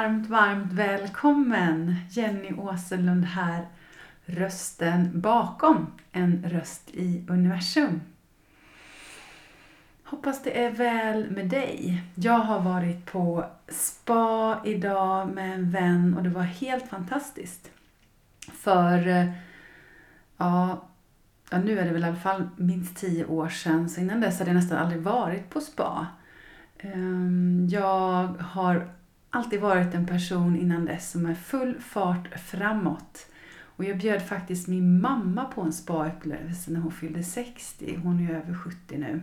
varmt, varmt välkommen! Jenny Åsenlund här, rösten bakom en röst i universum. Hoppas det är väl med dig. Jag har varit på spa idag med en vän och det var helt fantastiskt. För, eh, ja, ja nu är det väl i alla fall minst tio år sedan, så innan dess hade jag nästan aldrig varit på spa. Ehm, jag har alltid varit en person innan dess som är full fart framåt. Och jag bjöd faktiskt min mamma på en spa-upplevelse när hon fyllde 60. Hon är över 70 nu.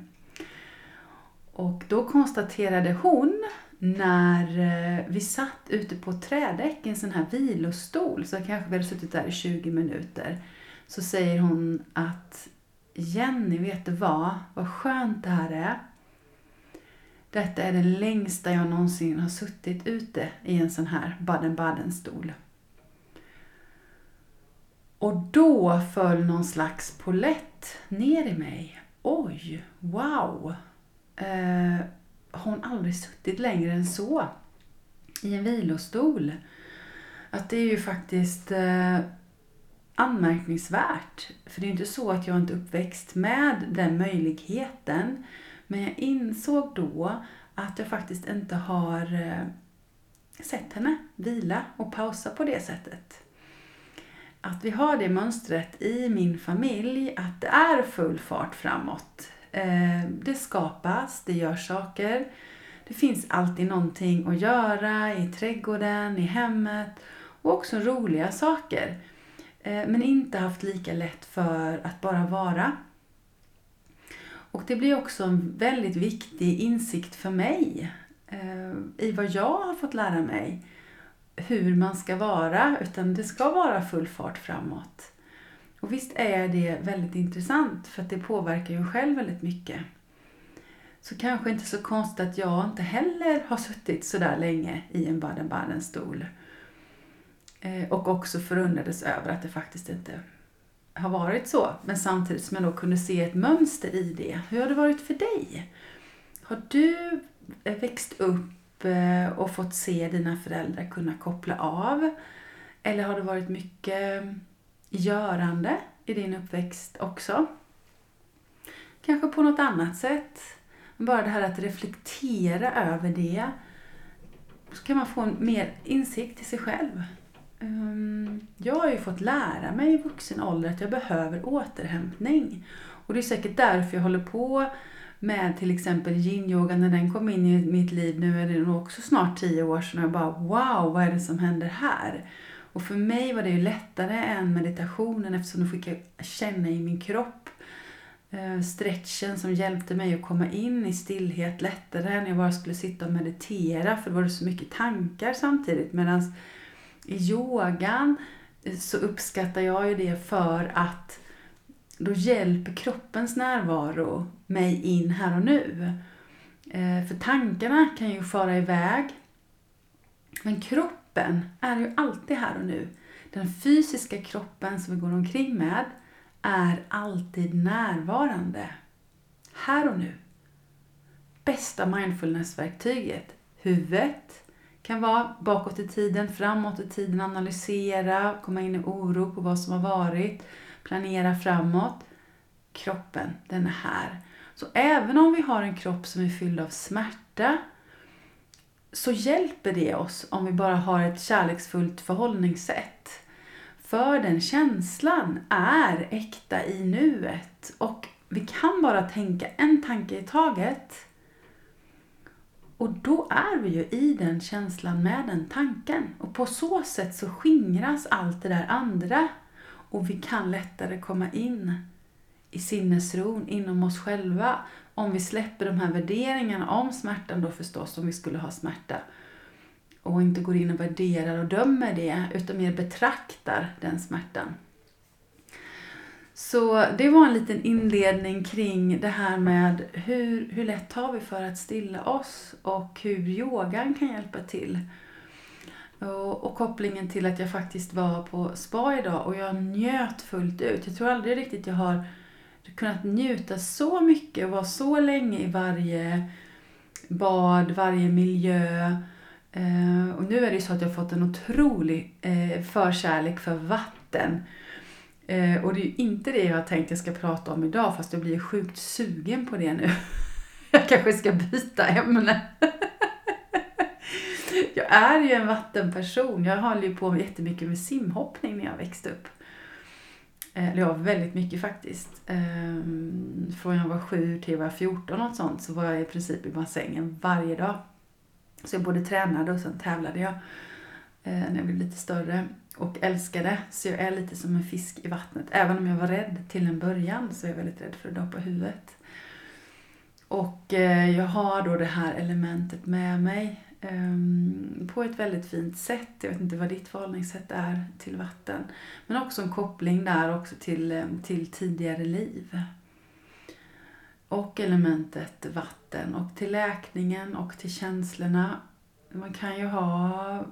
Och då konstaterade hon när eh, vi satt ute på trädäck i en sån här vilostol, så kanske vi hade suttit där i 20 minuter, så säger hon att Jenny, vet du vad? Vad skönt det här är. Detta är det längsta jag någonsin har suttit ute i en sån här Baden-Baden-stol. Och då föll någon slags polett ner i mig. Oj, wow! Eh, har hon aldrig suttit längre än så i en vilostol? Att det är ju faktiskt eh, anmärkningsvärt. För det är ju inte så att jag inte är uppväxt med den möjligheten. Men jag insåg då att jag faktiskt inte har eh, sett henne vila och pausa på det sättet. Att vi har det mönstret i min familj, att det är full fart framåt. Eh, det skapas, det görs saker. Det finns alltid någonting att göra i trädgården, i hemmet och också roliga saker. Eh, men inte haft lika lätt för att bara vara. Och det blir också en väldigt viktig insikt för mig eh, i vad jag har fått lära mig. Hur man ska vara, utan det ska vara full fart framåt. Och visst är det väldigt intressant för att det påverkar ju själv väldigt mycket. Så kanske inte så konstigt att jag inte heller har suttit så där länge i en Baden-Baden-stol. Eh, och också förundrades över att det faktiskt inte har varit så. Men samtidigt som jag då kunde se ett mönster i det. Hur har det varit för dig? Har du eh, växt upp eh, och fått se dina föräldrar kunna koppla av? Eller har det varit mycket eh, görande i din uppväxt också? Kanske på något annat sätt. Bara det här att reflektera över det. Så kan man få en mer insikt i sig själv. Ehm, jag har ju fått lära mig i vuxen ålder att jag behöver återhämtning. Och det är säkert därför jag håller på med till exempel yin-yoga när den kom in i mitt liv. Nu är det nog också snart tio år sedan och jag bara wow, vad är det som händer här? Och för mig var det ju lättare än meditationen eftersom då fick jag känna i min kropp eh, stretchen som hjälpte mig att komma in i stillhet lättare än jag bara skulle sitta och meditera för då var det så mycket tankar samtidigt. Medan i yogan så uppskattar jag ju det för att då hjälper kroppens närvaro mig in här och nu. Eh, för tankarna kan ju fara iväg. Men kroppen är ju alltid här och nu. Den fysiska kroppen som vi går omkring med är alltid närvarande. Här och nu. Bästa mindfulnessverktyget. Huvudet, kan vara bakåt i tiden, framåt i tiden, analysera, komma in i oro på vad som har varit, planera framåt. Kroppen, den är här. Så även om vi har en kropp som är fylld av smärta så hjälper det oss om vi bara har ett kärleksfullt förhållningssätt. För den känslan är äkta i nuet och vi kan bara tänka en tanke i taget och då är vi ju i den känslan med den tanken. Och på så sätt så skingras allt det där andra. Och vi kan lättare komma in i sinnesron inom oss själva. Om vi släpper de här värderingarna om smärtan då förstås, om vi skulle ha smärta. Och inte går in och värderar och dömer det, utan mer betraktar den smärtan. Så det var en liten inledning kring det här med hur, hur lätt har vi för att stilla oss och hur yogan kan hjälpa till. Och, och, kopplingen till att jag faktiskt var på spa idag och jag njöt fullt ut. Jag tror aldrig riktigt jag har kunnat njuta så mycket och vara så länge i varje bad, varje miljö eh, och nu är det ju så att jag har fått en otrolig eh, förkärlek för vatten. Eh, och det är ju inte det jag har tänkt jag ska prata om idag fast jag blir sjukt sugen på det nu. jag kanske ska byta ämne. jag är ju en vattenperson. Jag höll ju på jättemycket med simhoppning när jag växte upp. Eh, eller ja, väldigt mycket faktiskt. Ehm, från jag var sju till jag var 14 och sånt så var jag i princip i bassängen varje dag. Så jag både tränade och sen tävlade jag eh, när jag blev lite större. Och älskade, så jag är lite som en fisk i vattnet. Även om jag var rädd till en början så är jag väldigt rädd för att doppa huvudet. Och eh, jag har då det här elementet med mig ehm, på ett väldigt fint sätt. Jag vet inte vad ditt förhållningssätt är till vatten. Men också en koppling där också till, ehm, till tidigare liv. Och elementet vatten och till läkningen och till känslorna. Man kan ju ha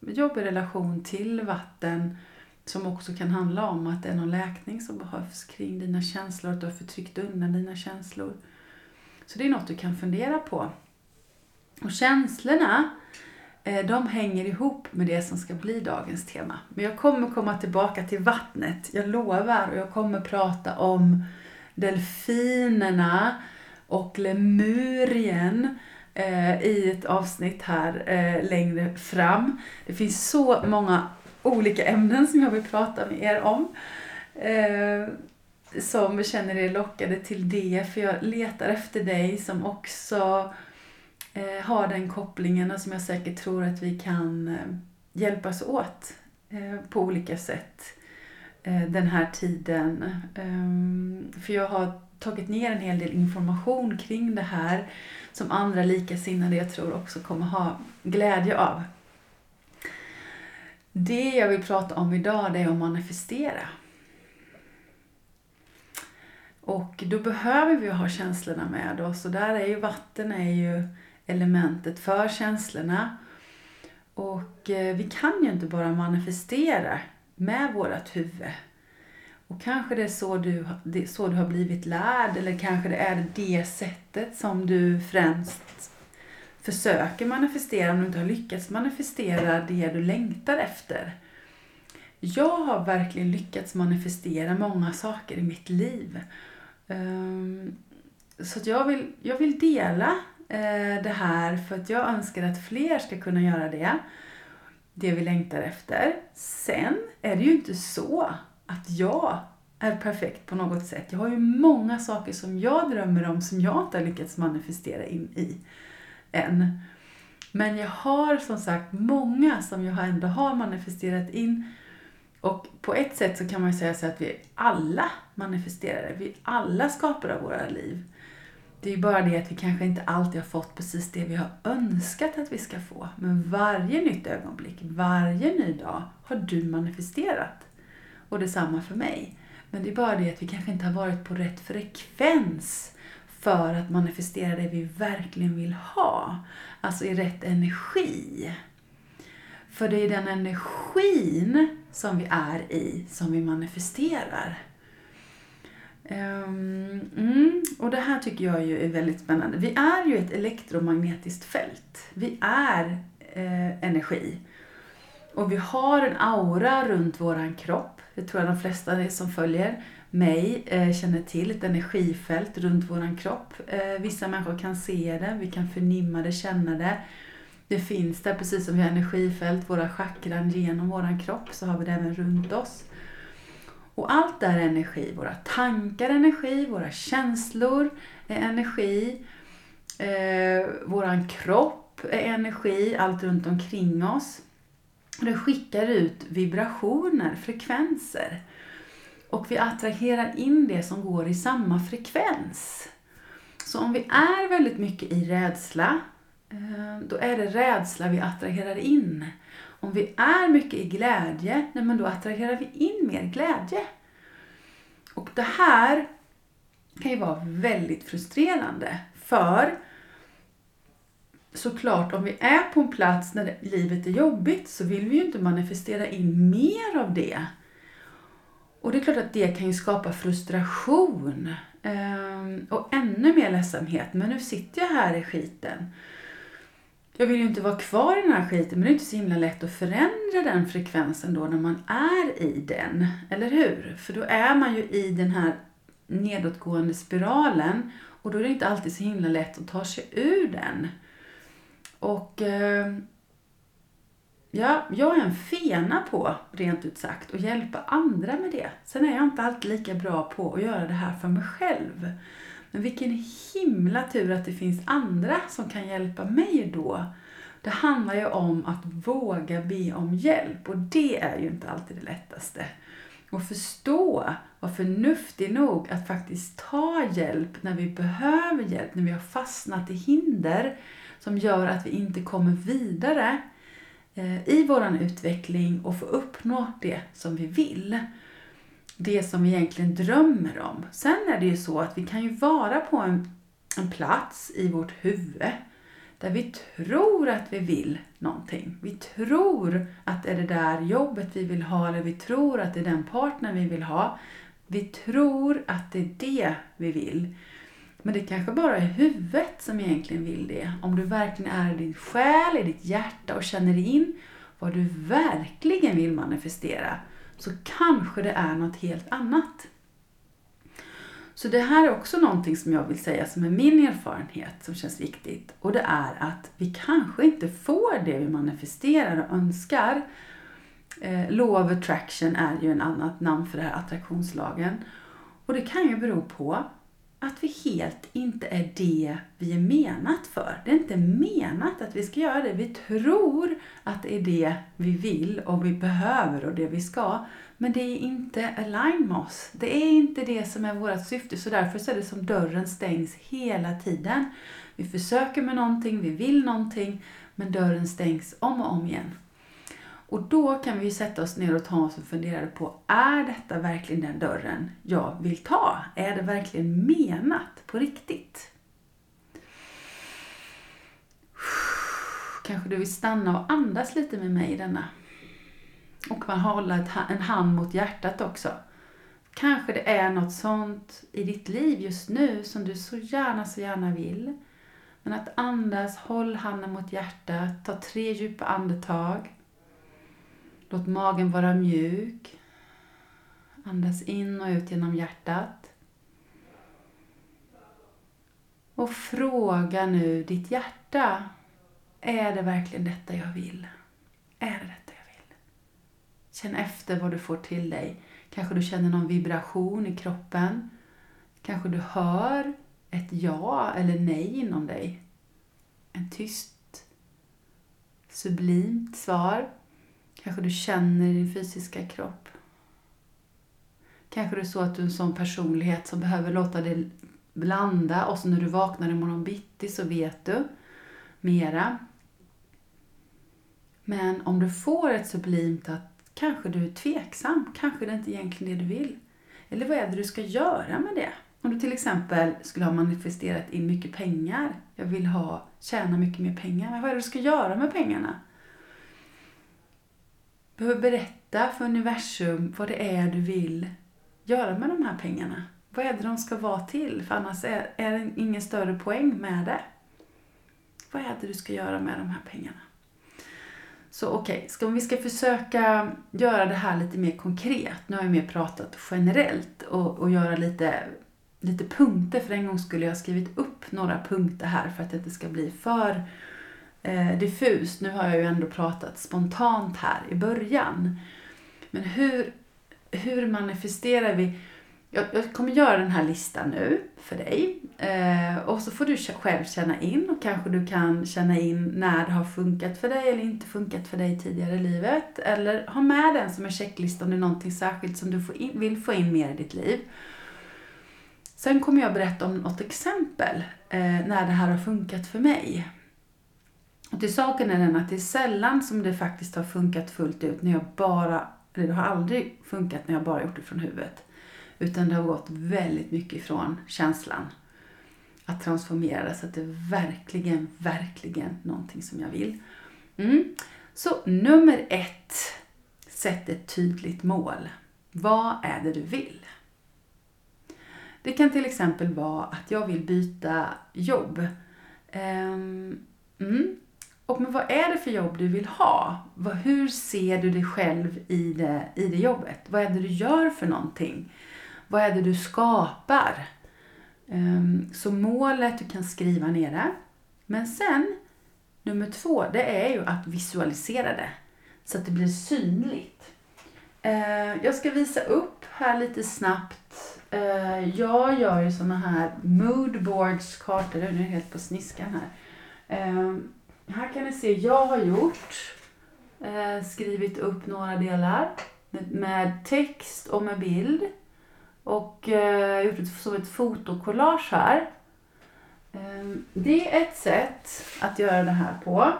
jobbig relation till vatten som också kan handla om att det är någon läkning som behövs kring dina känslor, att du har förtryckt undan dina känslor. Så det är något du kan fundera på. Och känslorna, eh, de hänger ihop med det som ska bli dagens tema. Men jag kommer komma tillbaka till vattnet, jag lovar. Och jag kommer prata om delfinerna och lemurien eh, i ett avsnitt här eh, längre fram. Det finns så många olika ämnen som jag vill prata med er om. Eh, som känner er lockade till det, för jag letar efter dig som också eh, har den kopplingen och som jag säkert tror att vi kan eh, hjälpas åt på olika sätt den här tiden. Ehm, för jag har tagit ner en hel del information kring det här som andra likasinnade jag tror också kommer ha glädje av. Det jag vill prata om idag det är att manifestera. Och då behöver vi ha känslorna med oss och där är ju vatten är ju elementet för känslorna. Och eh, vi kan ju inte bara manifestera med vårt huvud. Och kanske det är så du, det så du har blivit lärd eller kanske det är det sättet som du främst försöker manifestera om du inte har lyckats manifestera det du längtar efter. Jag har verkligen lyckats manifestera många saker i mitt liv. Ehm, så jag, vill, jag vill dela eh, det här för att jag önskar att fler ska kunna göra det. Det vi längtar efter. Sen är det ju inte så att jag är perfekt på något sätt. Jag har ju många saker som jag drömmer om som jag inte har lyckats manifestera in i än. Men jag har som sagt många som jag ändå har manifesterat in. Och på ett sätt så kan man säga så att vi alla manifesterar det. Vi alla skapar av våra liv. Det är bara det att vi kanske inte alltid har fått precis det vi har önskat att vi ska få. Men varje nytt ögonblick, varje ny dag har du manifesterat. Och detsamma för mig. Men det är bara det att vi kanske inte har varit på rätt frekvens för att manifestera det vi verkligen vill ha. Alltså i rätt energi. För det är den energin som vi är i som vi manifesterar. Ehm, mm, och det här tycker jag ju är väldigt spännande. Vi är ju ett elektromagnetiskt fält. Vi är eh, energi. Och vi har en aura runt våran kropp. Det tror jag de flesta som följer mig eh, känner till. Ett energifält runt våran kropp. Eh, vissa människor kan se det, vi kan förnimma det, känna det. Det finns där, precis som vi har energifält, våra chakran genom våran kropp, så har vi det även runt oss. Och allt är energi. Våra tankar är energi, våra känslor är energi, eh, våran kropp är energi, allt runt omkring oss det skickar ut vibrationer, frekvenser. Och vi attraherar in det som går i samma frekvens. Så om vi är väldigt mycket i rädsla, eh, då är det rädsla vi attraherar in. Om vi är mycket i glädje, nej då attraherar vi in mer glädje. Och det här kan ju vara väldigt frustrerande. För såklart, om vi är på en plats när livet är jobbigt så vill vi ju inte manifestera in mer av det. Och det är klart att det kan ju skapa frustration ehm, och ännu mer ledsamhet. Men nu sitter jag här i skiten. jag vill ju inte vara kvar i den här skiten men det är inte så himla lätt att förändra den frekvensen då när man är i den. Eller hur? För då är man ju i den här nedåtgående spiralen och då är det inte alltid så himla lätt att ta sig ur den. Och eh, ja, jag är en fena på, rent ut sagt, att hjälpa andra med det. Sen är jag inte alltid lika bra på att göra det här för mig själv. Men vilken himla tur att det finns andra som kan hjälpa mig då. Det handlar ju om att våga be om hjälp och det är ju inte alltid det lättaste. Och förstå, vara förnuftig nog att faktiskt ta hjälp när vi behöver hjälp, när vi har fastnat i hinder som gör att vi inte kommer vidare eh, i vår utveckling och få uppnå det som vi vill det som vi egentligen drömmer om. Sen är det ju så att vi kan ju vara på en, en plats i vårt huvud där vi tror att vi vill någonting. Vi tror att det är det där jobbet vi vill ha eller vi tror att det är den partner vi vill ha. Vi tror att det är det vi vill. Men det kanske bara är huvudet som egentligen vill det. Om du verkligen är i din själ, i ditt hjärta och känner in vad du verkligen vill manifestera så kanske det är något helt annat. Så det här är också någonting som jag vill säga som är min erfarenhet som känns viktigt. Och det är att vi kanske inte får det vi manifesterar och önskar. Eh, Law of attraction är ju en annat namn för det här attraktionslagen. Och det kan ju bero på att vi helt inte är det vi är menat för. Det är inte menat att vi ska göra det. Vi tror att det är det vi vill och vi behöver och det vi ska. Men det är inte align med oss. Det är inte det som är vårt syfte. Så därför så är det som dörren stängs hela tiden. Vi försöker med någonting, vi vill någonting, men dörren stängs om och om igen. Och då kan vi sätta oss ner och ta oss och fundera på, är detta verkligen den dörren jag vill ta? Är det verkligen menat på riktigt? Kanske du vill stanna och andas lite med mig i denna. Och man håller en hand mot hjärtat också. Kanske det är något sånt i ditt liv just nu som du så gärna, så gärna vill. Men att andas, håll handen mot hjärtat, ta tre djupa andetag. Låt magen vara mjuk. Andas in och ut genom hjärtat. Och fråga nu ditt hjärta. Är det verkligen detta jag vill? Är det detta jag vill? Känn efter vad du får till dig. Kanske du känner någon vibration i kroppen. Kanske du hör ett ja eller nej inom dig. En tyst, sublimt svar. Kanske du känner i din fysiska kropp. Kanske det är så att du är en sån personlighet som behöver låta det blanda och så när du vaknar imorgon bitti så vet du mera. Men om du får ett sublimt att kanske du är tveksam, kanske det inte är egentligen det du vill. Eller vad är det du ska göra med det? Om du till exempel skulle ha manifesterat in mycket pengar. Jag vill ha, tjäna mycket mer pengar. men Vad är det du ska göra med pengarna? Behöver berätta för universum vad det är du vill göra med de här pengarna. Vad är det de ska vara till? För annars är, är det ingen större poäng med det. Vad är det du ska göra med de här pengarna? Så okej, okay, om vi ska försöka göra det här lite mer konkret. Nu har jag mer pratat generellt och, och göra lite, lite punkter. För en gång skulle jag skrivit upp några punkter här för att det inte ska bli för eh, diffust. Nu har jag ju ändå pratat spontant här i början. Men hur, hur manifesterar vi? Jag, jag kommer göra den här listan nu för dig. Eh, och så får du själv känna in och kanske du kan känna in när det har funkat för dig eller inte funkat för dig tidigare i livet. Eller ha med den som en checklista om det är någonting särskilt som du får in, vill få in mer i ditt liv. Sen kommer jag berätta om något exempel eh, när det här har funkat för mig. Och till saken är den att det är sällan som det faktiskt har funkat fullt ut när jag bara, eller det har aldrig funkat när jag bara gjort det från huvudet. Utan det har gått väldigt mycket ifrån känslan att transformera det så att det är verkligen, verkligen någonting som jag vill. Mm. Så nummer ett, sätt ett tydligt mål. Vad är det du vill? Det kan till exempel vara att jag vill byta jobb. Um, mm och men vad är det för jobb du vill ha? Hur ser du dig själv i det, i det jobbet? Vad är det du gör för någonting? Vad är det du skapar? Um, så målet, du kan skriva ner det. Men sen, nummer två, det är ju att visualisera det. Så att det blir synligt. Uh, jag ska visa upp här lite snabbt. Uh, jag gör ju såna här moodboards, kartor. Nu är jag helt på sniskan här. Här kan ni se, jag har gjort, eh, skrivit upp några delar med text och med bild. Och eh, gjort ett, som ett fotokollage här. Eh, det är ett sätt att göra det här på.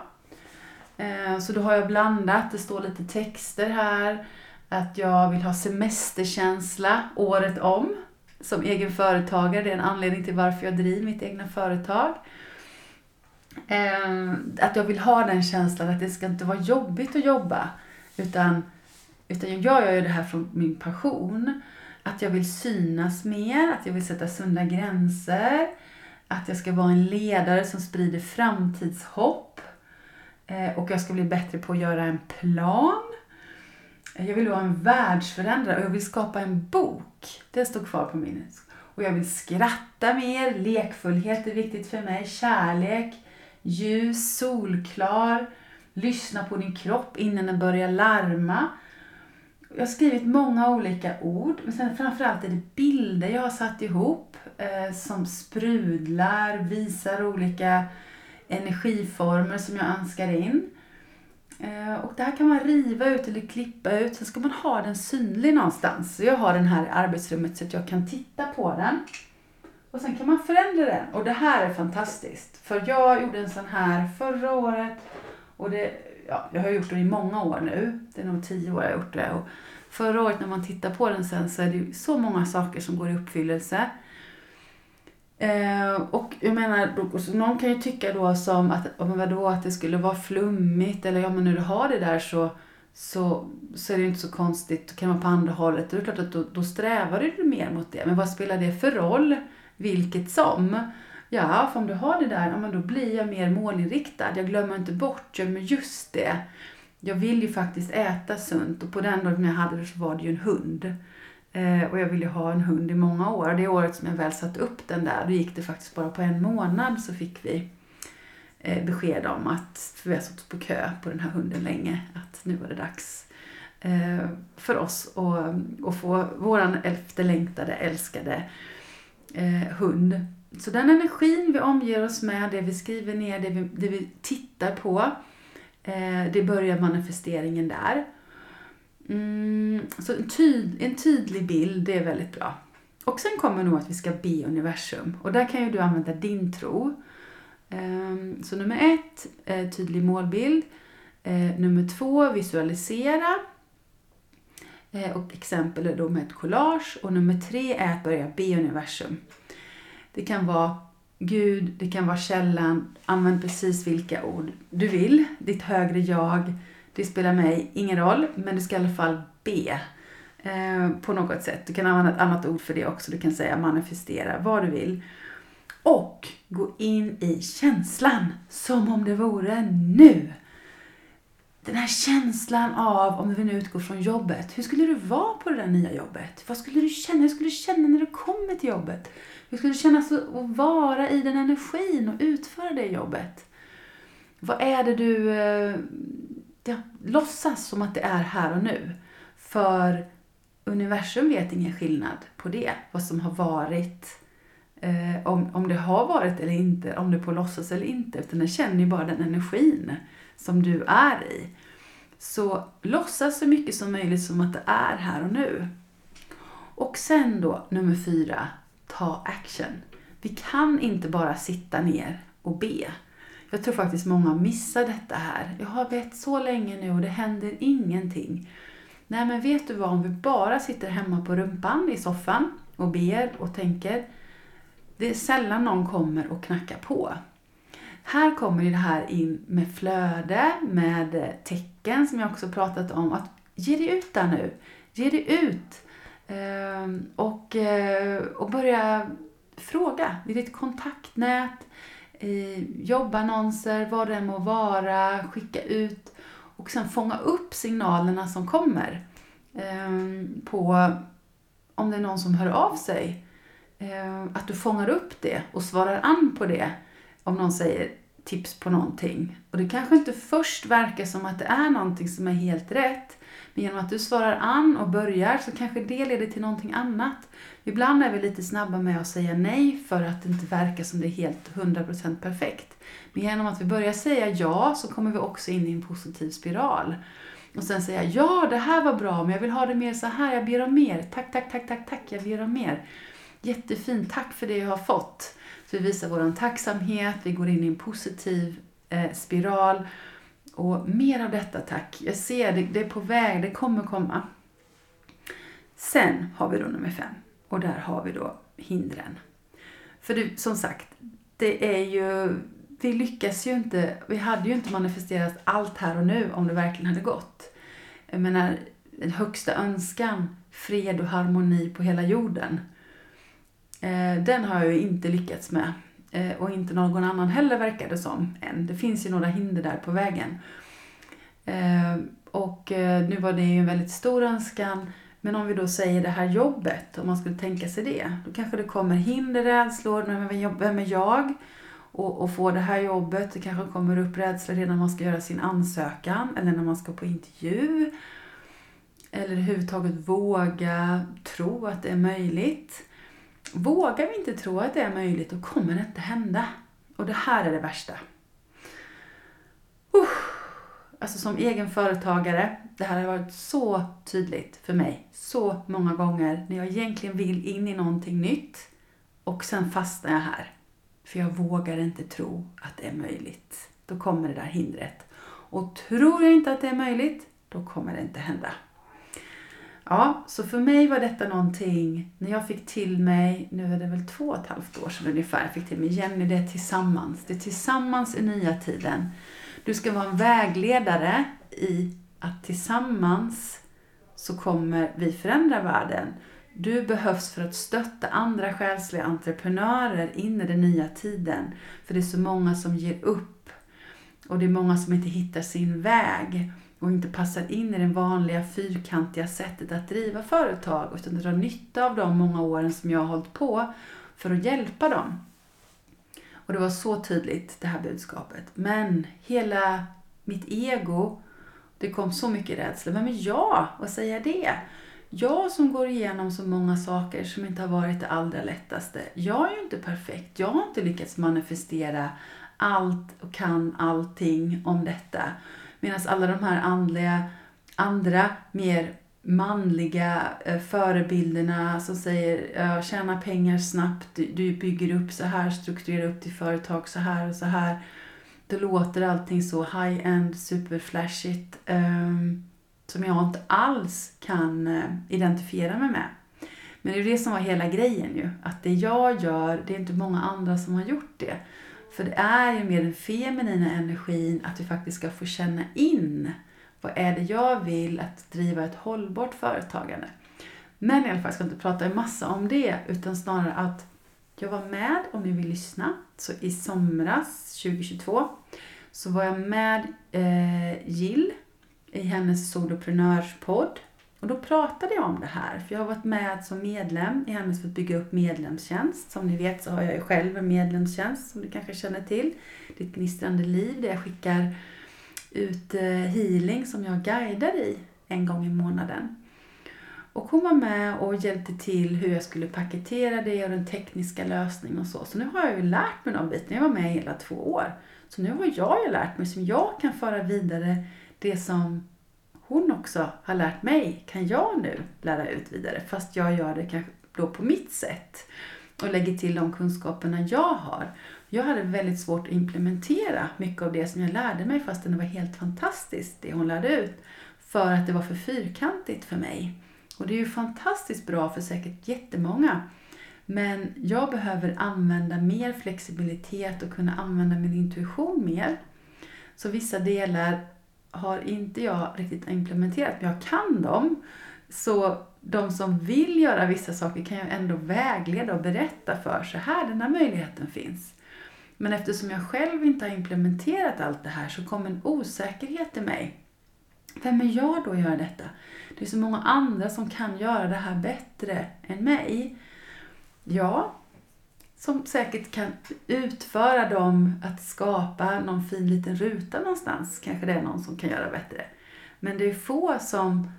Eh, så då har jag blandat, det står lite texter här. Att jag vill ha semesterkänsla året om. Som egen företagare, det är en anledning till varför jag driver mitt egna företag. Eh, att jag vill ha den känslan att det ska inte vara jobbigt att jobba. Utan, utan jag gör ju det här från min passion. Att jag vill synas mer, att jag vill sätta sunda gränser. Att jag ska vara en ledare som sprider framtidshopp. Eh, och jag ska bli bättre på att göra en plan. Jag vill vara en världsförändrare och jag vill skapa en bok. Det står kvar på minnet. Och jag vill skratta mer, lekfullhet är viktigt för mig, kärlek, ljus, solklar, lyssna på din kropp innan den börjar larma. Jag har skrivit många olika ord, men sen framförallt är det bilder jag har satt ihop eh, som sprudlar, visar olika energiformer som jag önskar in. Eh, och det här kan man riva ut eller klippa ut, sen ska man ha den synlig någonstans. Så jag har den här i arbetsrummet så att jag kan titta på den. Och sen kan man förändra den. Och det här är fantastiskt. För jag gjorde en sån här förra året. Och det, ja, jag har gjort det i många år nu. Det är nog tio år jag har gjort det. Och förra året när man tittar på den sen så är det så många saker som går i uppfyllelse. Eh, och jag menar, någon kan ju tycka då som att, vadå, att det skulle vara flummigt eller ja men när du har det där så, så, så är det ju inte så konstigt, kan man på andra hållet. Det är klart att då, då strävar du mer mot det. Men vad spelar det för roll? Vilket som. Ja, för om du har det där, ja, men då blir jag mer målinriktad. Jag glömmer inte bort, jag men just det. Jag vill ju faktiskt äta sunt och på den dagen jag hade det så var det ju en hund. Eh, och jag ville ha en hund i många år. Det året som jag väl satte upp den där, då gick det faktiskt bara på en månad så fick vi eh, besked om att, för vi har suttit på kö på den här hunden länge, att nu var det dags eh, för oss att, att få våran efterlängtade, älskade eh, hund. Så den energin vi omger oss med, det vi skriver ner, det vi, det vi tittar på, eh, det börjar manifesteringen där. Mm, så en, tyd, en tydlig bild, det är väldigt bra. Och sen kommer nog att vi ska be universum. Och där kan ju du använda din tro. Ehm, så nummer ett, eh, tydlig målbild. Eh, nummer två, visualisera. Eh, och exempel är då med ett collage. Och nummer tre är att börja be universum. Det kan vara Gud, det kan vara källan. Använd precis vilka ord du vill. Ditt högre jag. Det spelar mig ingen roll, men du ska i alla fall be. Eh, på något sätt. Du kan använda ett annat ord för det också. Du kan säga manifestera, vad du vill. Och gå in i känslan som om det vore nu den här känslan av, om vi nu utgår från jobbet, hur skulle du vara på det där nya jobbet? Vad skulle du känna? Hur skulle du känna när du kommer till jobbet? Hur skulle det kännas att vara i den energin och utföra det jobbet? Vad är det du eh, ja, låtsas som att det är här och nu? För universum vet ingen skillnad på det, vad som har varit, eh, om, om det har varit eller inte, om det är på låtsas eller inte, utan den känner ju bara den energin som du är i. Så låtsas så mycket som möjligt som att det är här och nu. Och sen då, nummer fyra, ta action. Vi kan inte bara sitta ner och be. Jag tror faktiskt många missar detta här. Jag har bett så länge nu och det händer ingenting. Nej men vet du vad, om vi bara sitter hemma på rumpan i soffan och ber och tänker. Det är sällan någon kommer och knackar på. Här kommer det här in med flöde, med tecken som jag också pratat om. Att ge dig ut där nu. Ge dig ut. Ehm, och, eh, och börja fråga i ditt kontaktnät. i jobbannonser, vad det än må vara, skicka ut och sen fånga upp signalerna som kommer. Ehm, på om det är någon som hör av sig. Eh, att du fångar upp det och svarar an på det. Om någon säger tips på någonting. Och det kanske inte först verkar som att det är någonting som är helt rätt. Men genom att du svarar an och börjar så kanske det leder till någonting annat. Ibland är vi lite snabba med att säga nej för att det inte verkar som det är helt 100% perfekt. Men genom att vi börjar säga ja så kommer vi också in i en positiv spiral. Och sen säga ja, det här var bra, men jag vill ha det mer så här, jag ber om mer. Tack, tack, tack, tack, tack, jag ber om mer. Jättefint, tack för det jag har fått. Så vi visar vår tacksamhet, vi går in i en positiv eh, spiral. Och mer av detta tack. Jag ser det, det är på väg, det kommer komma. Sen har vi då nummer fem. Och där har vi då hindren. För det, som sagt, det är ju, vi lyckas ju inte, vi hade ju inte manifesterat allt här och nu om det verkligen hade gått. Jag menar, den högsta önskan, fred och harmoni på hela jorden. Eh, den har jag ju inte lyckats med. Eh, och inte någon annan heller verkar det som än. Det finns ju några hinder där på vägen. Eh, och eh, nu var det ju en väldigt stor önskan men om vi då säger det här jobbet, om man skulle tänka sig det, då kanske det kommer hinder, rädslor, vem är jag? Och, och få det här jobbet, det kanske kommer upp rädslor redan när man ska göra sin ansökan eller när man ska på intervju. Eller överhuvudtaget våga tro att det är möjligt. Vågar vi inte tro att det är möjligt, då kommer det inte hända. Och det här är det värsta. Uh alltså som egen företagare, det här har varit så tydligt för mig så många gånger när jag egentligen vill in i någonting nytt och sen fastnar jag här. För jag vågar inte tro att det är möjligt. Då kommer det där hindret. Och tror jag inte att det är möjligt, då kommer det inte hända. Ja, så för mig var detta någonting, när jag fick till mig, nu är det väl två och ett halvt år sedan ungefär, jag fick till mig Jenny, det är tillsammans. Det är tillsammans i nya tiden. Du ska vara en vägledare i att tillsammans så kommer vi förändra världen. Du behövs för att stötta andra själsliga entreprenörer in i den nya tiden. För det är så många som ger upp. Och det är många som inte hittar sin väg och inte passar in i det vanliga fyrkantiga sättet att driva företag utan drar nytta av de många åren som jag har hållit på för att hjälpa dem. Och det var så tydligt, det här budskapet. Men hela mitt ego, det kom så mycket rädsla. Vem är jag? att säga det? Jag som går igenom så många saker som inte har varit det allra lättaste. Jag är ju inte perfekt. Jag har inte lyckats manifestera allt och kan allting om detta. Medan alla de här andliga, andra mer manliga eh, förebilderna som säger tjäna pengar snabbt, du bygger upp så här, strukturerar upp ditt företag så här och så här. Då låter allting så high-end, superflashigt ehm, som jag inte alls kan eh, identifiera mig med. Men det är det som var hela grejen ju, att det jag gör, det är inte många andra som har gjort det. För det är ju med den feminina energin, att vi faktiskt ska få känna in vad är det jag vill att driva ett hållbart företagande? Men i alla fall, jag ska inte prata en massa om det, utan snarare att jag var med, om ni vill lyssna, så i somras 2022 så var jag med eh, Jill i hennes soloprenörspodd. Och då pratade jag om det här, för jag har varit med som medlem i hennes för att bygga upp medlemstjänst. Som ni vet så har jag ju själv en medlemstjänst som du kanske känner till. Det är ett gnistrande liv där jag skickar ut eh, healing som jag guidar i en gång i månaden. Och hon var med och hjälpte till hur jag skulle paketera det och den tekniska lösningen och så. Så nu har jag ju lärt mig de bitarna. Jag var med i hela två år. Så nu har jag ju lärt mig som jag kan föra vidare det som hon också har lärt mig kan jag nu lära ut vidare. Fast jag gör det kanske då på mitt sätt. Och lägger till de kunskaperna jag har. Jag hade väldigt svårt att implementera mycket av det som jag lärde mig fastän det var helt fantastiskt det hon lärde ut. För att det var för fyrkantigt för mig. Och det är ju fantastiskt bra för säkert jättemånga. Men jag behöver använda mer flexibilitet och kunna använda min intuition mer. Så vissa delar har inte jag riktigt implementerat, men jag kan dem. Så de som vill göra vissa saker kan jag ändå vägleda och berätta för. Så här, den här möjligheten finns. Men eftersom jag själv inte har implementerat allt det här så kom en osäkerhet i mig. Vem är jag då att göra detta? Det är så många andra som kan göra det här bättre än mig. Ja, som säkert kan utföra dem att skapa någon fin liten ruta någonstans. Kanske det är någon som kan göra bättre. Men det är få som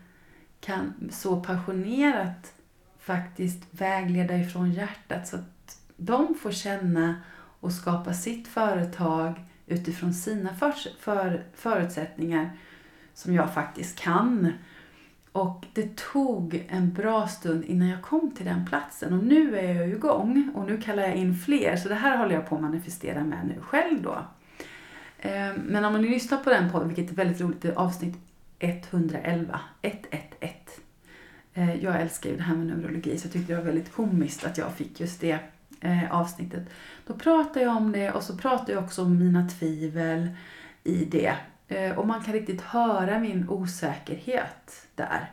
kan så passionerat faktiskt vägleda ifrån hjärtat så att de får känna och skapa sitt företag utifrån sina för, för, förutsättningar som jag faktiskt kan. Och det tog en bra stund innan jag kom till den platsen och nu är jag igång och nu kallar jag in fler så det här håller jag på att manifestera med nu själv då. Eh, men om ni lyssnar på den podden, vilket är väldigt roligt, det är avsnitt 111, 111. Eh, jag älskar ju det här med numerologi så jag tyckte det var väldigt komiskt att jag fick just det eh, avsnittet. Då pratar jag om det och så pratar jag också om mina tvivel i det. Eh, och man kan riktigt höra min osäkerhet där.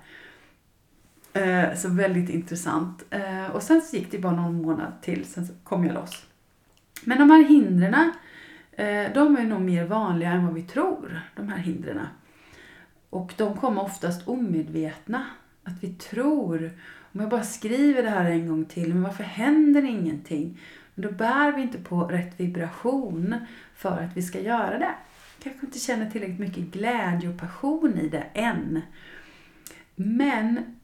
Eh, så väldigt intressant. Eh, och sen så gick det bara någon månad till, sen så kom jag loss. Men de här hindren, eh, de är nog mer vanliga än vad vi tror, de här hindren. Och de kommer oftast omedvetna. Att vi tror, om jag bara skriver det här en gång till, men varför händer ingenting? Men då bär vi inte på rätt vibration för att vi ska göra det kanske inte känner tillräckligt mycket glädje och passion i det än. Men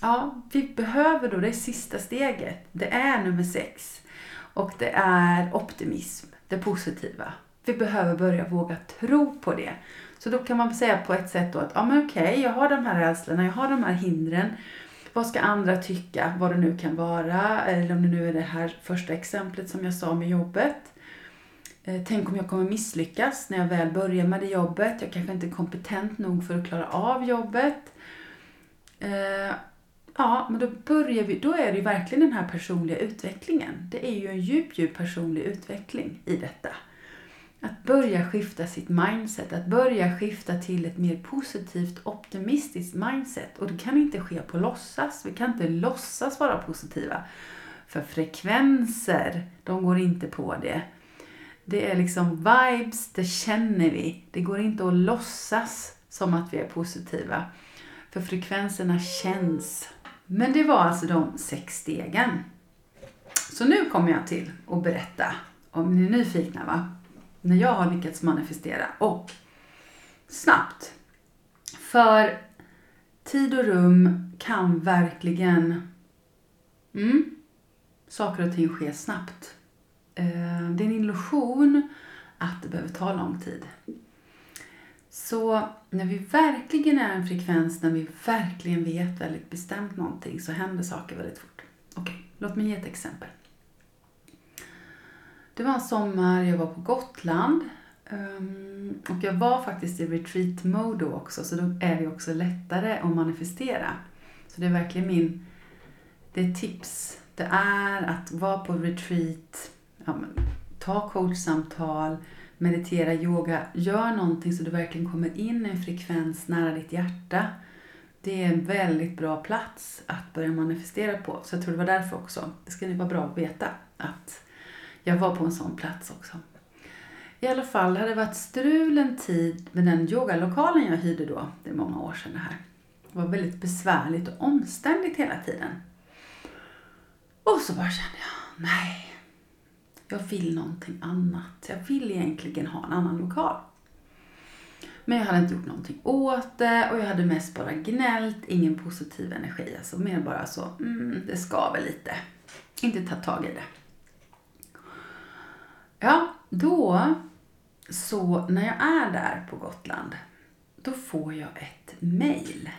ja, vi behöver då det sista steget. Det är nummer sex. Och det är optimism, det positiva. Vi behöver börja våga tro på det. Så då kan man säga på ett sätt då att, ja men okej, jag har de här rädslorna, jag har de här hindren. Vad ska andra tycka, vad det nu kan vara? Eller om det nu är det här första exemplet som jag sa med jobbet. Eh, tänk om jag kommer misslyckas när jag väl börjar med det jobbet. Jag kanske inte är kompetent nog för att klara av jobbet. Eh, ja, men då börjar vi, då är det ju verkligen den här personliga utvecklingen. Det är ju en djup, djup personlig utveckling i detta. Att börja skifta sitt mindset, att börja skifta till ett mer positivt, optimistiskt mindset. Och det kan inte ske på låtsas. Vi kan inte låtsas vara positiva. För frekvenser, de går inte på det. Det är liksom vibes, det känner vi. Det går inte att låtsas som att vi är positiva. För frekvenserna känns. Men det var alltså de sex stegen. Så nu kommer jag till att berätta, om ni är nyfikna va, när jag har lyckats manifestera och snabbt. För tid och rum kan verkligen mm, saker och ting sker snabbt. Eh, det är en illusion att det behöver ta lång tid. Så när vi verkligen är en frekvens, när vi verkligen vet väldigt bestämt någonting så händer saker väldigt fort. Okej, låt mig ge ett exempel. Det var en sommar, jag var på Gotland ehm, och jag var faktiskt i retreat mode då också så då är det också lättare att manifestera. Så det är verkligen min, det är tips. Det är att vara på retreat ja, men, ta coachsamtal, meditera, yoga, gör någonting så du verkligen kommer in i en frekvens nära ditt hjärta. Det är en väldigt bra plats att börja manifestera på. Så jag tror det var därför också. Det ska ni vara bra att veta att jag var på en sån plats också. I alla fall, det hade varit strul en tid med den yogalokalen jag hyrde då. Det är många år sedan det här. Det var väldigt besvärligt och omständigt hela tiden. Och så bara kände jag, nej, jag vill någonting annat. Jag vill egentligen ha en annan lokal. Men jag hade inte gjort någonting åt det och jag hade mest bara gnällt, ingen positiv energi. Alltså mer bara så, mm, det skaver lite. Inte ta tag i det. Ja, då så när jag är där på Gotland, då får jag ett mail.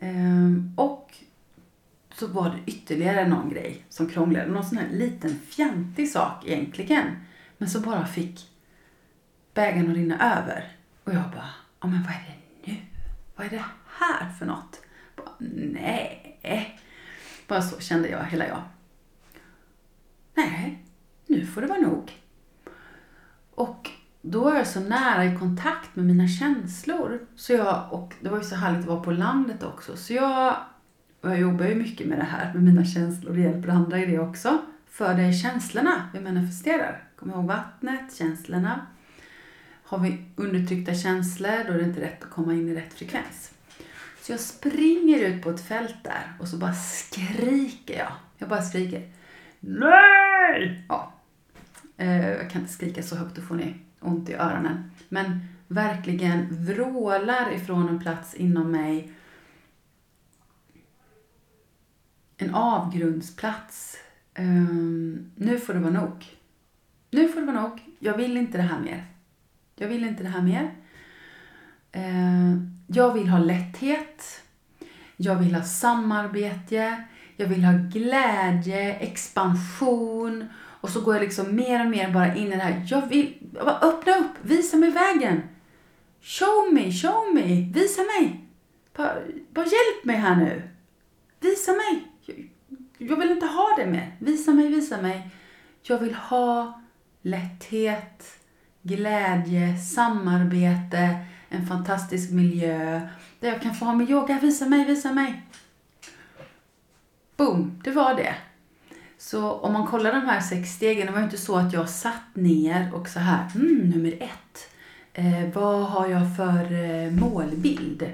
Ehm, och så var det ytterligare någon grej som krånglade. Någon sån här liten fjantig sak egentligen. Men så bara fick bägaren att rinna över. Och jag bara, ja men vad är det nu? Vad är det här för något? Bara, Nej. Bara så kände jag, hela jag. Nej, nu får det vara nog. Och då är jag så nära i kontakt med mina känslor. Så jag, och det var ju så härligt att vara på landet också. Så jag och jag jobbar ju mycket med det här, med mina känslor och hjälper andra i det också. för det är känslorna vi manifesterar. Kom ihåg vattnet, känslorna. Har vi undertryckta känslor då är det inte rätt att komma in i rätt frekvens. Så jag springer ut på ett fält där och så bara skriker jag. Jag bara skriker. NEJ! Ja. Eh, jag kan inte skrika så högt, då får ni ont i öronen. Men verkligen vrålar ifrån en plats inom mig. En avgrundsplats. Um, nu får det vara nog. Nu får det vara nog. Jag vill inte det här mer. Jag vill inte det här mer. Uh, jag vill ha lätthet. Jag vill ha samarbete. Jag vill ha glädje, expansion. Och så går jag liksom mer och mer bara in i det här. Jag vill, bara öppna upp, visa mig vägen. Show me, show me, visa mig. Bara, bara hjälp mig här nu. Visa mig. Jag vill inte ha det mer. Visa mig, visa mig. Jag vill ha lätthet, glädje, samarbete, en fantastisk miljö där jag kan få ha min yoga. Visa mig, visa mig. Boom, det var det. Så om man kollar de här sex stegen, det var ju inte så att jag satt ner och så här, mm, nummer ett, eh, vad har jag för eh, målbild?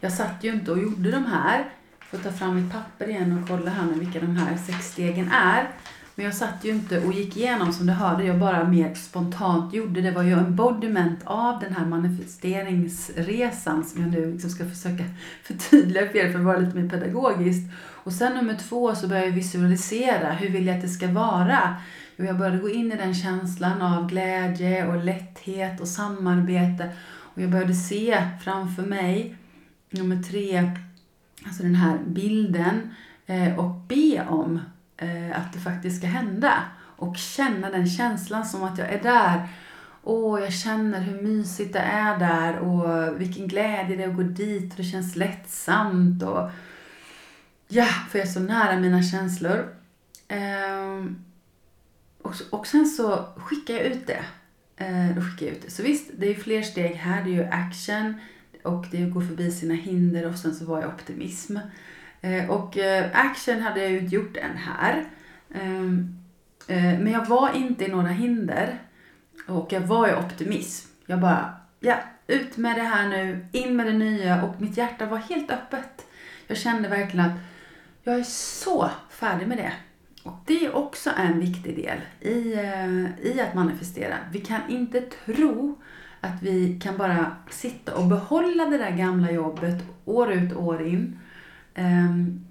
Jag satt ju inte och gjorde de här, får ta fram mitt papper igen och kolla här nu vilka de här sex stegen är. Men jag satt ju inte och gick igenom som du hörde, jag bara mer spontant gjorde. Det var ju embodiment av den här manifesteringsresan som jag nu liksom ska försöka förtydliga för er för att vara lite mer pedagogiskt. Och sen nummer två så började jag visualisera, hur vill jag att det ska vara? Och jag började gå in i den känslan av glädje och lätthet och samarbete. Och jag började se framför mig, nummer tre, alltså den här bilden eh, och be om eh, att det faktiskt ska hända. Och känna den känslan som att jag är där. Åh, jag känner hur mysigt det är där och vilken glädje det är att gå dit och det känns lättsamt. Och, ja, för jag är så nära mina känslor. Ehm, och, sen så skickar jag ut det. Eh, då skickar jag ut det. Så visst, det är ju fler steg här. Det är ju action och det är att gå förbi sina hinder och sen så var jag optimism. Eh, och eh, action hade jag ju inte gjort än här. Ehm, eh, men jag var inte i några hinder. Och jag var i optimism. Jag bara, ja, ut med det här nu, in med det nya. Och mitt hjärta var helt öppet. Jag kände verkligen att jag är så färdig med det. Och det är också en viktig del i, i att manifestera. Vi kan inte tro att vi kan bara sitta och behålla det där gamla jobbet år ut och år in Um,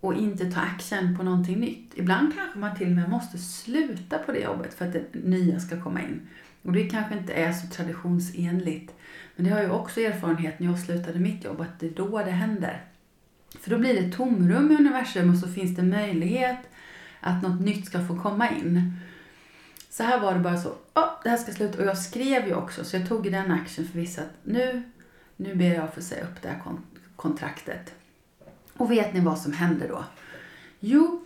och inte ta action på någonting nytt. Ibland kanske man till och med måste sluta på det jobbet för att det nya ska komma in. Och det kanske inte är så traditionsenligt. Men det har jag också erfarenhet när jag slutade mitt jobb, att det är då det händer. För då blir det tomrum i universum och så finns det möjlighet att något nytt ska få komma in. Så här var det bara så, oh, det här ska sluta. Och jag skrev ju också, så jag tog den action för vissa att nu, nu ber jag för att säga upp det här kontraktet. Och vet ni vad som händer då? Jo,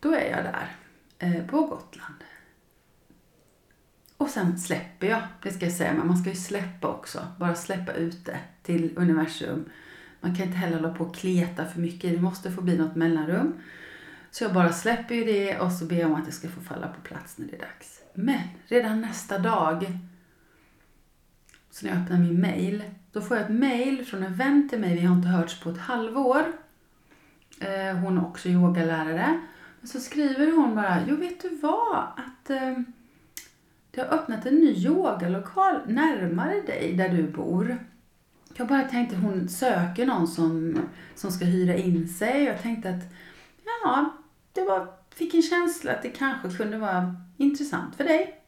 då är jag där eh, på Gotland. Och sen släpper jag, det ska jag säga, men man ska ju släppa också. Bara släppa ut det till universum. Man kan inte heller hålla på och kleta för mycket, det måste få bli något mellanrum. Så jag bara släpper ju det och så ber jag om att det ska få falla på plats när det är dags. Men redan nästa dag, så när jag öppnar min mail, då får jag ett mail från en vän till mig, vi har inte hörts på ett halvår. Eh, hon är också yogalärare. Men så skriver hon bara, jo vet du vad? Att eh, det har öppnat en ny yogalokal närmare dig där du bor. Jag bara tänkte hon söker någon som, som ska hyra in sig. Jag tänkte att ja, det var, fick en känsla att det kanske kunde vara intressant för dig.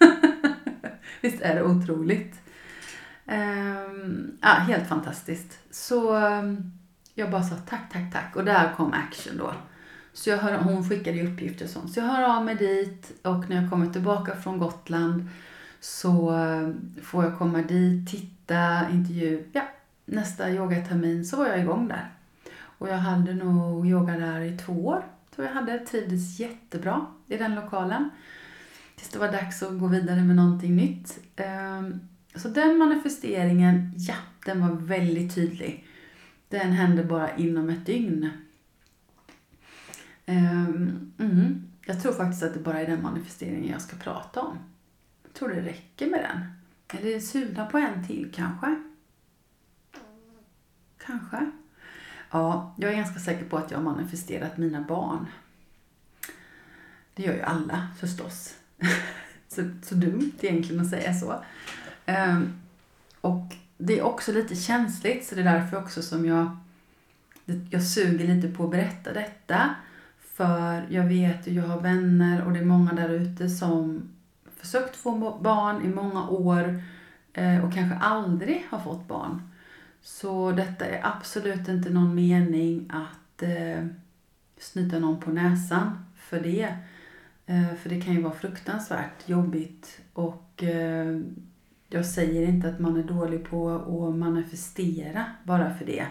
Visst är det otroligt? Um, ja, helt fantastiskt. Så um, jag bara sa tack, tack, tack. Och där kom action då. Så jag hör, hon skickade uppgifter och sånt. Så jag hör av mig dit och när jag kommer tillbaka från Gotland så ehm, får jag komma dit, titta, intervju. Ja, nästa yogatermin så var jag igång där. Och jag hade nog yoga där i två år. Tror jag hade. Trivdes jättebra i den lokalen. Tills det var dags att gå vidare med någonting nytt. Ehm, så den manifesteringen, ja, den var väldigt tydlig. Den hände bara inom ett dygn. Ehm, mm, jag tror faktiskt att det bara är den manifesteringen jag ska prata om. Jag tror det räcker med den. Eller sugna på en till kanske? Kanske. Ja, jag är ganska säker på att jag har manifesterat mina barn. Det gör ju alla förstås. så, så dumt egentligen att säga så. Um, och det är också lite känsligt så det är därför också som jag, jag suger lite på att berätta detta. För jag vet ju, jag har vänner och det är många där ute som försökt få barn i många år eh, och kanske aldrig har fått barn. Så detta är absolut inte någon mening att eh, snyta någon på näsan för det. Eh, för det kan ju vara fruktansvärt jobbigt och eh, jag säger inte att man är dålig på att manifestera bara för det.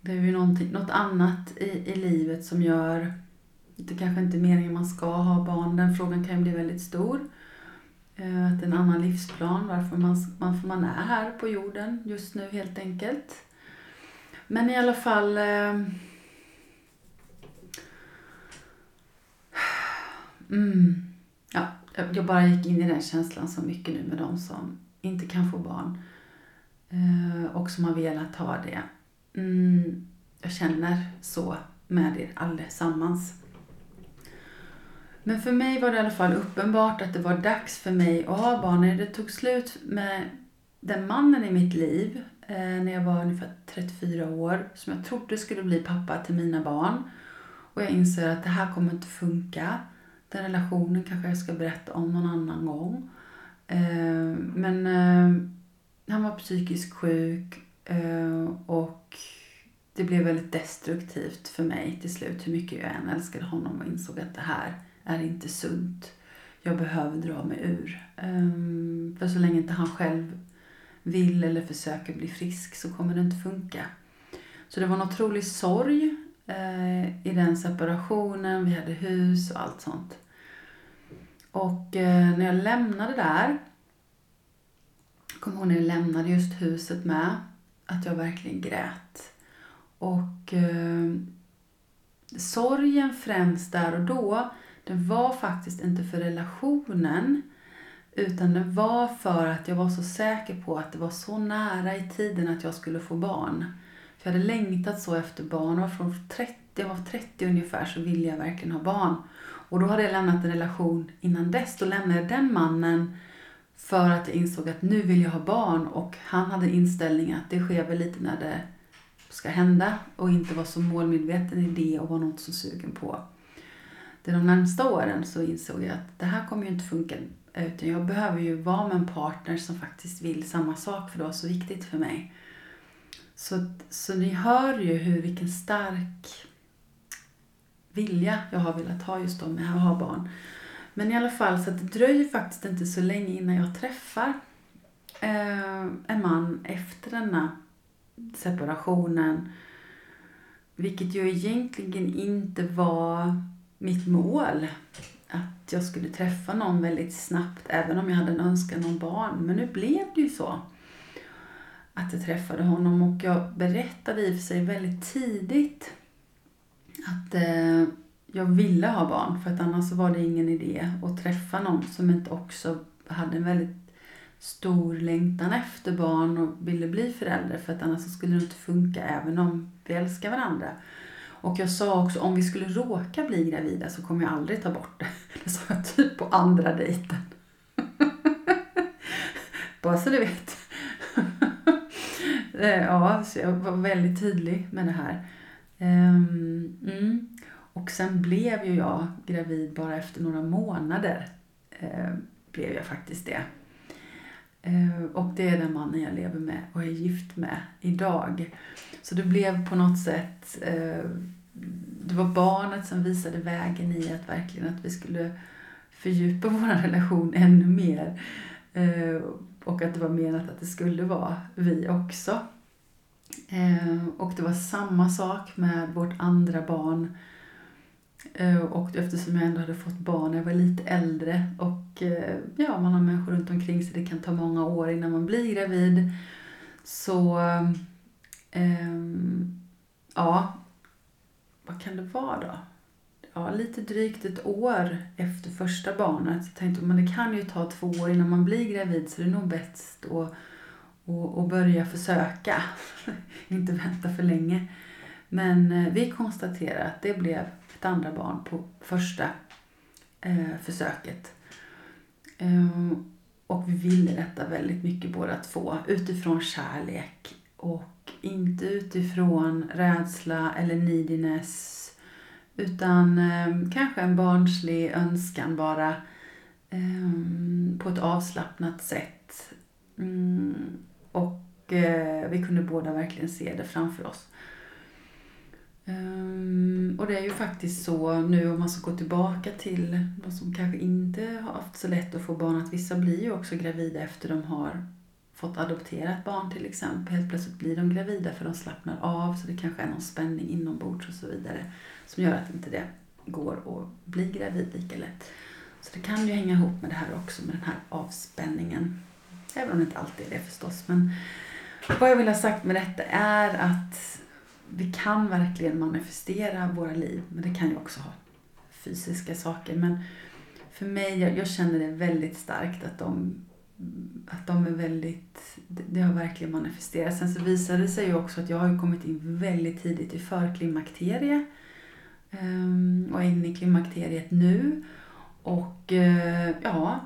Det är ju något annat i, i livet som gör det kanske inte är meningen man ska ha barn. Den frågan kan ju bli väldigt stor. Eh, att det är en annan livsplan, varför man, varför man är här på jorden just nu helt enkelt. Men i alla fall eh, mm, ja, jag bara gick in i den känslan så mycket nu med de som inte kan få barn eh, och som har velat ha det. Mm, jag känner så med er allesammans. Men för mig var det i alla fall uppenbart att det var dags för mig att ha barn. När det tog slut med den mannen i mitt liv eh, när jag var ungefär 34 år som jag trodde skulle bli pappa till mina barn. Och jag inser att det här kommer inte funka. Den relationen kanske jag ska berätta om någon annan gång. Eh, men eh, han var psykiskt sjuk och det blev väldigt destruktivt för mig till slut hur mycket jag än älskade honom och insåg att det här är inte sunt. Jag behöver dra mig ur. Ehm, för så länge inte han själv vill eller försöker bli frisk så kommer det inte funka. Så det var en otrolig sorg eh, i den separationen. Vi hade hus och allt sånt. Och eh, när jag lämnade där, kom ihåg när jag lämnade just huset med, att jag verkligen grät. Och eh, sorgen främst där och då, den var faktiskt inte för relationen utan det var för att jag var så säker på att det var så nära i tiden att jag skulle få barn. För jag hade längtat så efter barn. Och från 30, jag var 30 ungefär så ville jag verkligen ha barn. Och då hade jag lämnat en relation innan dess. Då lämnade jag den mannen för att jag insåg att nu vill jag ha barn. Och han hade inställningen att det sker väl lite när det ska hända och inte vara så målmedveten i det och vara något så sugen på. Det de närmsta åren så insåg jag att det här kommer ju inte funka utan jag behöver ju vara med en partner som faktiskt vill samma sak för det var så viktigt för mig. Så, så ni hör ju hur, vilken stark vilja jag har velat ha just då med att ha barn. Men i alla fall, så det dröjer faktiskt inte så länge innan jag träffar eh, en man efter denna separationen. Vilket ju egentligen inte var mitt mål. Att jag skulle träffa någon väldigt snabbt, även om jag hade en önskan om barn. Men nu blev det ju så. Att jag träffade honom och jag berättade i och för sig väldigt tidigt att eh, jag ville ha barn. För att annars var det ingen idé att träffa någon som inte också hade en väldigt stor längtan efter barn och ville bli förälder för att annars skulle det inte funka även om vi älskar varandra. Och jag sa också om vi skulle råka bli gravida så kommer jag aldrig ta bort det. Det sa jag typ på andra dejten. Bara så du vet. Eh, ja, så jag var väldigt tydlig med det här. Ehm, mm. Och sen blev ju jag gravid bara efter några månader. Ehm, blev jag faktiskt det. Eh, och det är den mannen jag lever med och är gift med idag. Så det blev på något sätt, eh, det var barnet som visade vägen i att verkligen att vi skulle fördjupa vår relation ännu mer. Eh, och att det var menat att det skulle vara vi också. Och det var samma sak med vårt andra barn. Eh, och eftersom jag ändå hade fått barn när jag var lite äldre och eh, ja, man har människor runt omkring sig, det kan ta många år innan man blir gravid. Så ehm, ja, vad kan det vara då? ja, lite drygt ett år efter första barnet. Jag tänkte men det kan ju ta två år innan man blir gravid så det är nog bäst att att, att börja försöka. Inte vänta för länge. Men eh, vi konstaterar att det blev ett andra barn på första eh, försöket. Eh, och vi ville detta väldigt mycket båda två utifrån kärlek och inte utifrån rädsla eller neediness utan eh, kanske en barnslig önskan bara eh, på ett avslappnat sätt. Mm, och eh, vi kunde båda verkligen se det framför oss. Um, och det är ju faktiskt så nu om man ska gå tillbaka till de som kanske inte har haft så lätt att få barn, att vissa blir ju också gravida efter de har fått adoptera ett barn till exempel. Helt plötsligt blir de gravida för de slappnar av så det kanske är någon spänning inombords och så vidare som gör att inte det går att bli gravid lika lätt. Så det kan ju hänga ihop med det här också, med den här avspänningen. Även om det inte alltid är det förstås. Men vad jag vill ha sagt med detta är att vi kan verkligen manifestera våra liv, men det kan ju också ha fysiska saker. Men för mig, jag, jag känner det väldigt starkt att de, att de är väldigt, det, har verkligen manifesterats. Sen så visade det sig ju också att jag har kommit in väldigt tidigt i förklimakterie ehm, och är inne i klimakteriet nu. Och eh, ja,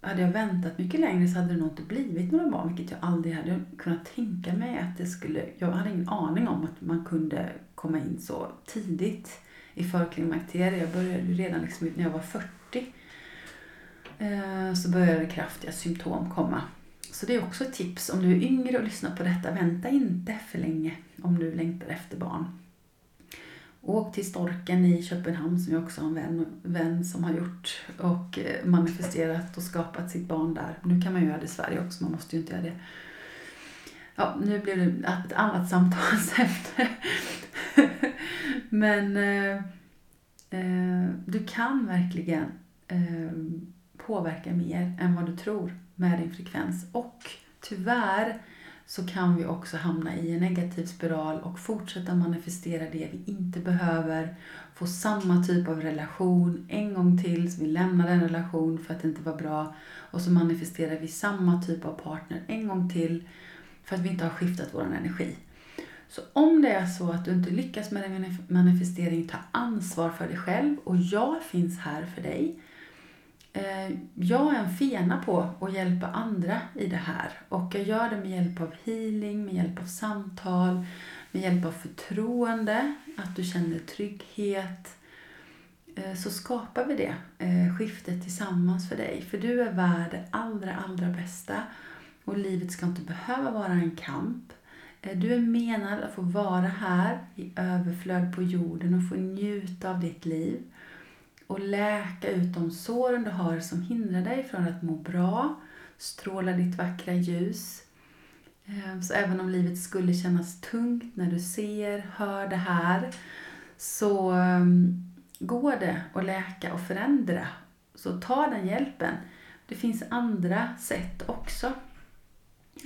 hade jag väntat mycket längre så hade det nog inte blivit några barn, vilket jag aldrig hade kunnat tänka mig att det skulle... Jag hade ingen aning om att man kunde komma in så tidigt i förklimakteriet. Jag började redan liksom när jag var 40. Eh, så började kraftiga symptom komma. Så det är också ett tips om du är yngre och lyssnar på detta. Vänta inte för länge om du längtar efter barn. Åk till Storken i Köpenhamn som jag också har en vän, vän som har gjort och eh, manifesterat och skapat sitt barn där. Nu kan man göra det i Sverige också, man måste ju inte göra det. Ja, nu blev det ett annat samtalsämne. Men eh, eh, du kan verkligen eh, påverka mer än vad du tror med din frekvens. Och tyvärr så kan vi också hamna i en negativ spiral och fortsätta manifestera det vi inte behöver. Få samma typ av relation en gång till, så vi lämnar den relation för att det inte var bra. Och så manifesterar vi samma typ av partner en gång till för att vi inte har skiftat vår energi. Så om det är så att du inte lyckas med din manifestering, ta ansvar för dig själv och jag finns här för dig. Eh, jag är en fena på att hjälpa andra i det här och jag gör det med hjälp av healing, med hjälp av samtal, med hjälp av förtroende, att du känner trygghet. Eh, så skapar vi det eh, skiftet tillsammans för dig. För du är värd det allra, allra bästa och livet ska inte behöva vara en kamp. Du är menad att få vara här i överflöd på jorden och få njuta av ditt liv och läka ut de såren du har som hindrar dig från att må bra, stråla ditt vackra ljus. Eh, så även om livet skulle kännas tungt när du ser, hör det här, så ehm, går det att läka och förändra. Så ta den hjälpen. Det finns andra sätt också.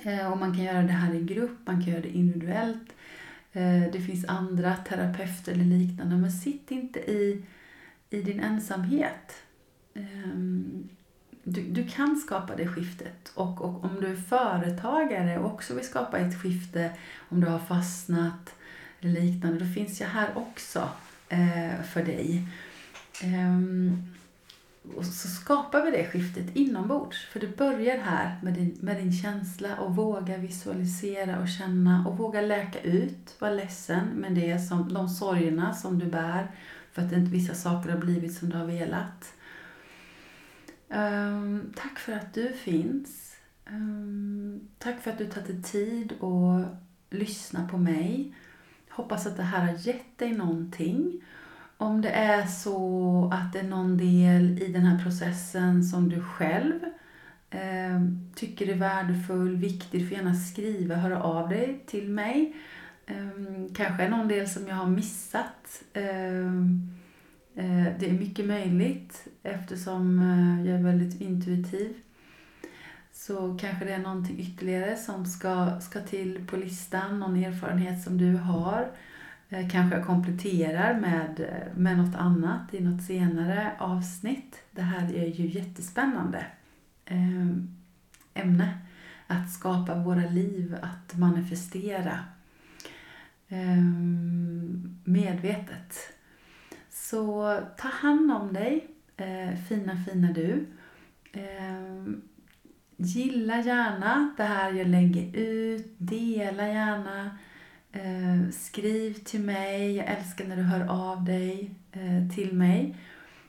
Eh, och man kan göra det här i grupp, man kan göra det individuellt. Eh, det finns andra terapeuter eller liknande, men sitt inte i i din ensamhet. Ehm, du, du kan skapa det skiftet. Och, och om du är företagare och också vill skapa ett skifte, om du har fastnat eller liknande, då finns jag här också eh, för dig. Ehm, och så skapar vi det skiftet inombords. För det börjar här med din, med din känsla och våga visualisera och känna och våga läka ut, vara ledsen med det som, de sorgerna som du bär för att inte vissa saker har blivit som du har velat. Um, tack för att du finns. Um, tack för att du tagit dig tid och lyssna på mig. Hoppas att det här har gett dig någonting. Om det är så att det är någon del i den här processen som du själv eh, tycker är värdefull, viktig, du får gärna skriva, höra av dig till mig. Ehm, kanske någon del som jag har missat. Ehm, eh, det är mycket möjligt eftersom eh, jag är väldigt intuitiv. Så kanske det är någonting ytterligare som ska, ska till på listan, någon erfarenhet som du har. Eh, kanske jag kompletterar med, med något annat i något senare avsnitt. Det här är ju jättespännande ehm, ämne. Att skapa våra liv, att manifestera Ehm, medvetet. Så ta hand om dig, eh, fina fina du. Ehm, gilla gärna det här jag lägger ut, dela gärna eh, skriv till mig. Jag älskar när du hör av dig eh, till mig.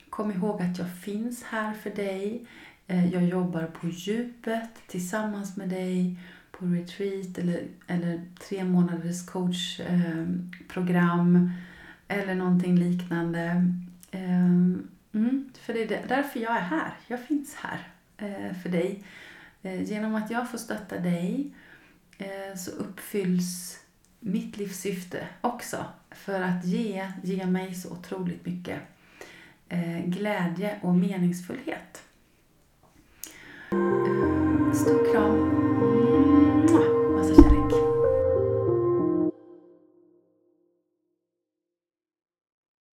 Kom ihåg att jag finns här för dig. Jag jobbar på djupet tillsammans med dig på retreat eller, eller tre månaders coachprogram eh, eller någonting liknande. Ehm, mm, för det är därför jag är här. Jag finns här eh, för dig. Eh, genom att jag får stötta dig så uppfylls mitt livssyfte också. För att ge, ge mig så otroligt mycket glädje och meningsfullhet. Ehm, Stor kram!